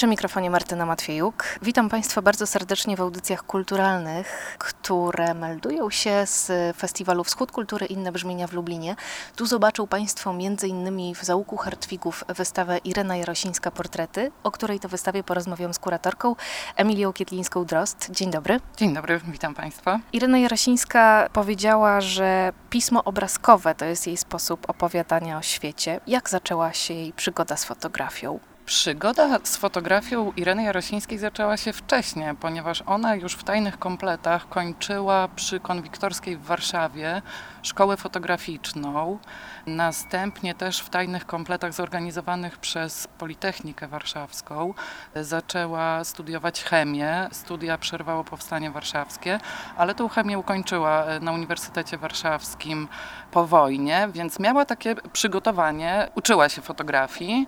Przy mikrofonie Martyna Matwiejuk. Witam Państwa bardzo serdecznie w audycjach kulturalnych, które meldują się z festiwalu Wschód Kultury Inne Brzmienia w Lublinie. Tu zobaczą Państwo m.in. w Załuku Hartwigów wystawę Irena Jarosińska Portrety, o której to wystawie porozmawiam z kuratorką Emilią Kietlińską-Drost. Dzień dobry. Dzień dobry, witam Państwa. Irena Jarosińska powiedziała, że pismo obrazkowe to jest jej sposób opowiadania o świecie. Jak zaczęła się jej przygoda z fotografią? Przygoda z fotografią Ireny Jarosińskiej zaczęła się wcześniej, ponieważ ona już w tajnych kompletach kończyła przy konwiktorskiej w Warszawie szkołę fotograficzną. Następnie też w tajnych kompletach zorganizowanych przez Politechnikę Warszawską zaczęła studiować chemię. Studia przerwało Powstanie Warszawskie, ale tą chemię ukończyła na Uniwersytecie Warszawskim po wojnie, więc miała takie przygotowanie, uczyła się fotografii.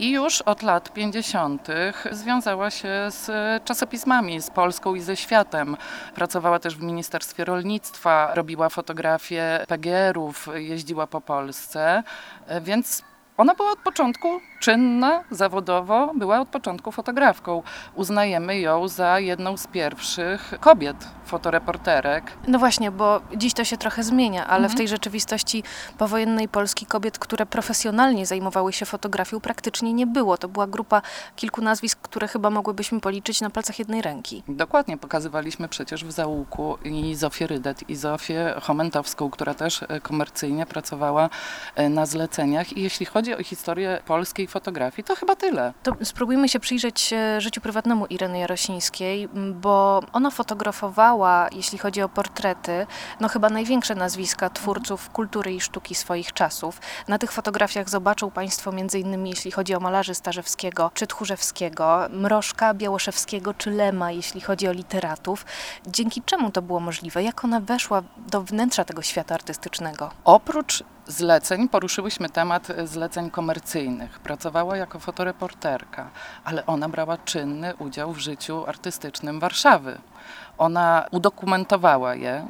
I już od lat 50. związała się z czasopismami, z Polską i ze światem. Pracowała też w Ministerstwie Rolnictwa, robiła fotografie PGR-ów, jeździła po Polsce, więc ona była od początku czynna, zawodowo, była od początku fotografką. Uznajemy ją za jedną z pierwszych kobiet fotoreporterek. No właśnie, bo dziś to się trochę zmienia, ale mhm. w tej rzeczywistości powojennej Polski kobiet, które profesjonalnie zajmowały się fotografią, praktycznie nie było. To była grupa kilku nazwisk, które chyba mogłybyśmy policzyć na palcach jednej ręki. Dokładnie, pokazywaliśmy przecież w Załuku i Zofię Rydet, i Zofię Chomentowską, która też e, komercyjnie pracowała e, na zleceniach. I jeśli chodzi o historię polskiej fotografii, to chyba tyle. To spróbujmy się przyjrzeć e, życiu prywatnemu Ireny Jarosińskiej, bo ona fotografowała, jeśli chodzi o portrety, no chyba największe nazwiska twórców kultury i sztuki swoich czasów. Na tych fotografiach zobaczą Państwo między innymi, jeśli chodzi o malarzy Starzewskiego czy Tchórzewskiego, Mrożka, Białoszewskiego czy Lema, jeśli chodzi o literatów. Dzięki czemu to było możliwe? Jak ona weszła do wnętrza tego świata artystycznego? Oprócz zleceń poruszyłyśmy temat zleceń komercyjnych. Pracowała jako fotoreporterka, ale ona brała czynny udział w życiu artystycznym Warszawy. Ona udokumentowała je,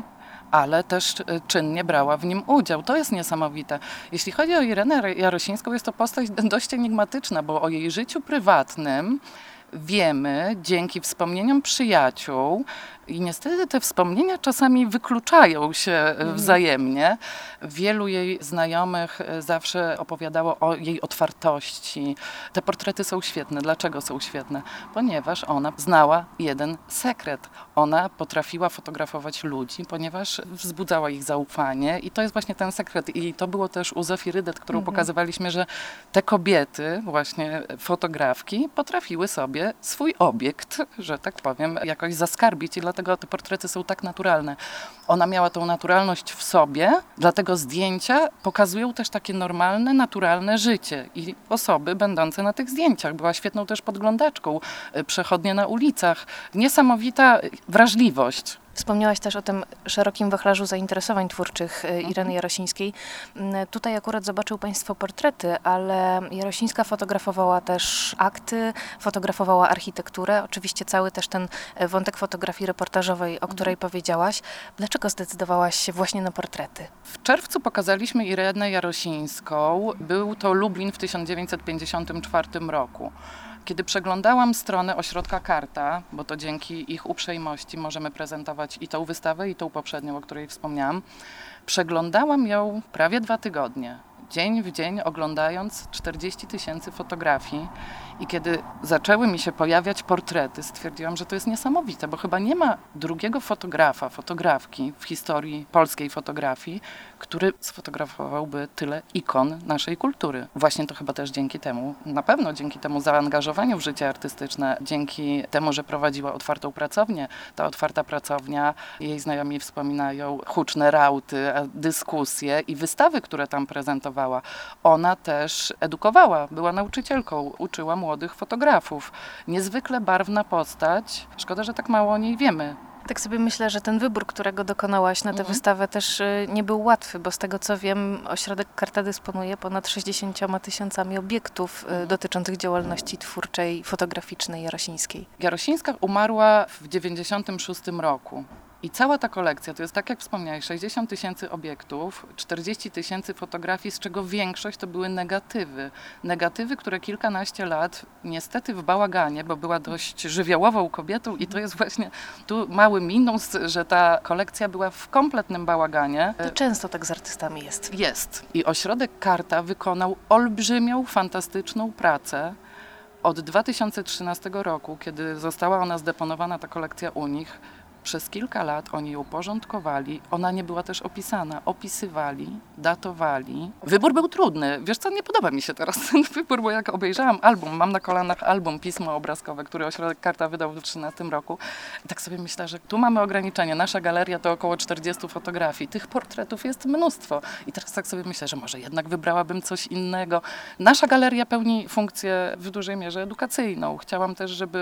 ale też czynnie brała w nim udział. To jest niesamowite. Jeśli chodzi o Irenę Jarosińską, jest to postać dość enigmatyczna, bo o jej życiu prywatnym wiemy dzięki wspomnieniom przyjaciół, i niestety te wspomnienia czasami wykluczają się mhm. wzajemnie. Wielu jej znajomych e, zawsze opowiadało o jej otwartości. Te portrety są świetne. Dlaczego są świetne? Ponieważ ona znała jeden sekret. Ona potrafiła fotografować ludzi, ponieważ wzbudzała ich zaufanie i to jest właśnie ten sekret. I to było też u Zofii Rydet, którą mhm. pokazywaliśmy, że te kobiety, właśnie fotografki, potrafiły sobie swój obiekt, że tak powiem, jakoś zaskarbić i dlatego te portrety są tak naturalne. Ona miała tą naturalność w sobie, dlatego zdjęcia pokazują też takie normalne, naturalne życie i osoby będące na tych zdjęciach. Była świetną też podglądaczką, y, przechodnie na ulicach. Niesamowita wrażliwość. Wspomniałaś też o tym szerokim wachlarzu zainteresowań twórczych y, mhm. Ireny Jarosińskiej. Mm, tutaj akurat zobaczył Państwo portrety, ale Jarosińska fotografowała też akty, fotografowała architekturę, oczywiście cały też ten y, wątek fotografii reportażowej, o mhm. której powiedziałaś. Dlaczego zdecydowałaś się właśnie na portrety? W czerwcu pokazaliśmy Irenę Jarosińską. Był to Lublin w 1954 roku. Kiedy przeglądałam stronę ośrodka Karta, bo to dzięki ich uprzejmości możemy prezentować i tą wystawę, i tą poprzednią, o której wspomniałam, przeglądałam ją prawie dwa tygodnie. Dzień w dzień oglądając 40 tysięcy fotografii i kiedy zaczęły mi się pojawiać portrety, stwierdziłam, że to jest niesamowite, bo chyba nie ma drugiego fotografa, fotografki w historii polskiej fotografii, który sfotografowałby tyle ikon naszej kultury. Właśnie to chyba też dzięki temu, na pewno dzięki temu zaangażowaniu w życie artystyczne, dzięki temu, że prowadziła otwartą pracownię. Ta otwarta pracownia, jej znajomi wspominają huczne rauty, dyskusje i wystawy, które tam prezentowała ona też edukowała, była nauczycielką, uczyła młodych fotografów. Niezwykle barwna postać. Szkoda, że tak mało o niej wiemy. Tak sobie myślę, że ten wybór, którego dokonałaś na tę mhm. wystawę też y, nie był łatwy, bo z tego co wiem, ośrodek Karta dysponuje ponad 60 tysiącami obiektów y, dotyczących działalności twórczej, fotograficznej Jarosińskiej. Jarosińska umarła w 96 roku. I cała ta kolekcja to jest, tak jak wspomniałeś, 60 tysięcy obiektów, 40 tysięcy fotografii, z czego większość to były negatywy. Negatywy, które kilkanaście lat, niestety w bałaganie, bo była dość żywiołową kobietą i to jest właśnie tu mały minus, że ta kolekcja była w kompletnym bałaganie. To często tak z artystami jest. Jest. I ośrodek Karta wykonał olbrzymią, fantastyczną pracę. Od 2013 roku, kiedy została ona zdeponowana, ta kolekcja u nich, przez kilka lat oni ją porządkowali. Ona nie była też opisana. Opisywali, datowali. Wybór był trudny. Wiesz co, nie podoba mi się teraz ten wybór, bo jak obejrzałam album, mam na kolanach album Pismo Obrazkowe, który Ośrodek Karta wydał w 2013 roku. Tak sobie myślę, że tu mamy ograniczenie. Nasza galeria to około 40 fotografii. Tych portretów jest mnóstwo. I teraz tak sobie myślę, że może jednak wybrałabym coś innego. Nasza galeria pełni funkcję w dużej mierze edukacyjną. Chciałam też, żeby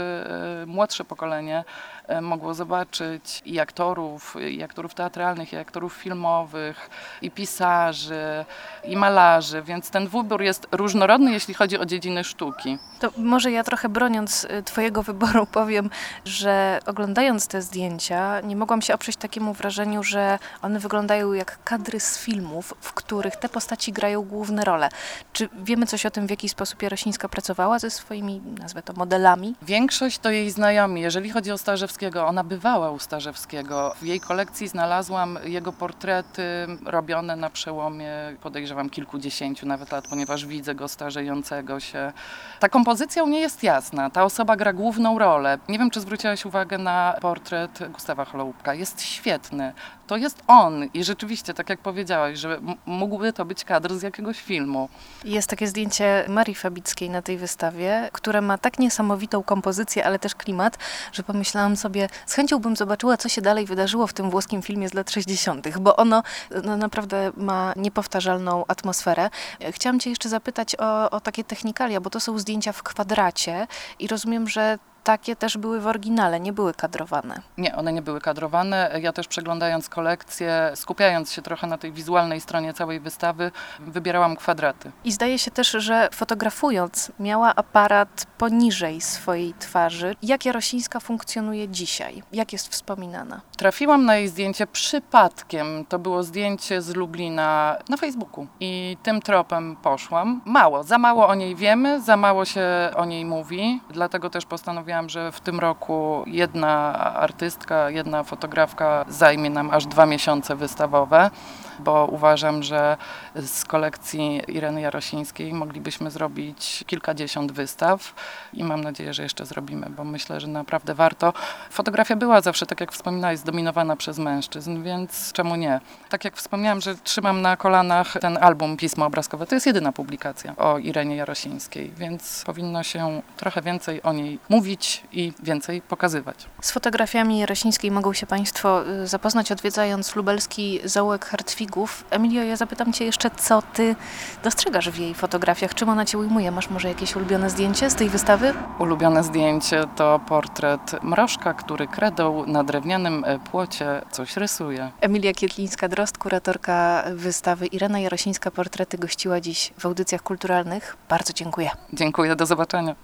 e, młodsze pokolenie e, mogło zobaczyć, i aktorów, i aktorów teatralnych, i aktorów filmowych, i pisarzy, i malarzy, więc ten wybór jest różnorodny, jeśli chodzi o dziedziny sztuki. To może ja trochę broniąc y, Twojego wyboru powiem, że oglądając te zdjęcia, nie mogłam się oprzeć takiemu wrażeniu, że one wyglądają jak kadry z filmów, w których te postaci grają główne role. Czy wiemy coś o tym, w jaki sposób Jarosińska pracowała ze swoimi, nazwę to, modelami? Większość to jej znajomi. Jeżeli chodzi o Starzewskiego, ona bywała u Starzewskiego. W jej kolekcji znalazłam jego portrety robione na przełomie, podejrzewam, kilkudziesięciu nawet lat, ponieważ widzę go starzejącego się. Ta kompozycja u jest jasna. Ta osoba gra główną rolę. Nie wiem, czy zwróciłaś uwagę na portret Gustawa Holoubka. Jest świetny. To jest on i rzeczywiście, tak jak powiedziałaś, że mógłby to być kadr z jakiegoś filmu. Jest takie zdjęcie Marii Fabickiej na tej wystawie, które ma tak niesamowitą kompozycję, ale też klimat, że pomyślałam sobie, z chęcią bym zobaczyła zobaczyła, co się dalej wydarzyło w tym włoskim filmie z lat 60., bo ono no, naprawdę ma niepowtarzalną atmosferę. Chciałam Cię jeszcze zapytać o, o takie technikalia, bo to są zdjęcia w kwadracie i rozumiem, że takie też były w oryginale, nie były kadrowane. Nie, one nie były kadrowane. Ja też przeglądając kolekcję, skupiając się trochę na tej wizualnej stronie całej wystawy, wybierałam kwadraty. I zdaje się też, że fotografując miała aparat poniżej swojej twarzy. Jak Jarosińska funkcjonuje dzisiaj? Jak jest wspominana? Trafiłam na jej zdjęcie przypadkiem. To było zdjęcie z Lublina na Facebooku i tym tropem poszłam. Mało, za mało o niej wiemy, za mało się o niej mówi, dlatego też postanowiłam że w tym roku jedna artystka, jedna fotografka zajmie nam aż dwa miesiące wystawowe bo uważam, że z kolekcji Ireny Jarosińskiej moglibyśmy zrobić kilkadziesiąt wystaw i mam nadzieję, że jeszcze zrobimy, bo myślę, że naprawdę warto. Fotografia była zawsze, tak jak wspominałeś, zdominowana przez mężczyzn, więc czemu nie? Tak jak wspomniałam, że trzymam na kolanach ten album Pismo Obrazkowe, to jest jedyna publikacja o Irenie Jarosińskiej, więc powinno się trochę więcej o niej mówić i więcej pokazywać. Z fotografiami Jarosińskiej mogą się Państwo y, zapoznać odwiedzając lubelski zaułek Hartwig Emilio, ja zapytam Cię jeszcze, co Ty dostrzegasz w jej fotografiach? Czym ona Cię ujmuje? Masz może jakieś ulubione zdjęcie z tej wystawy? Ulubione zdjęcie to portret mrożka, który kredą na drewnianym e, płocie coś rysuje. Emilia Kietlińska-Drost, kuratorka wystawy Irena Jarosińska Portrety gościła dziś w audycjach kulturalnych. Bardzo dziękuję. Dziękuję, do zobaczenia.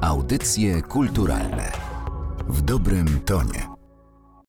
Audycje kulturalne w dobrym tonie.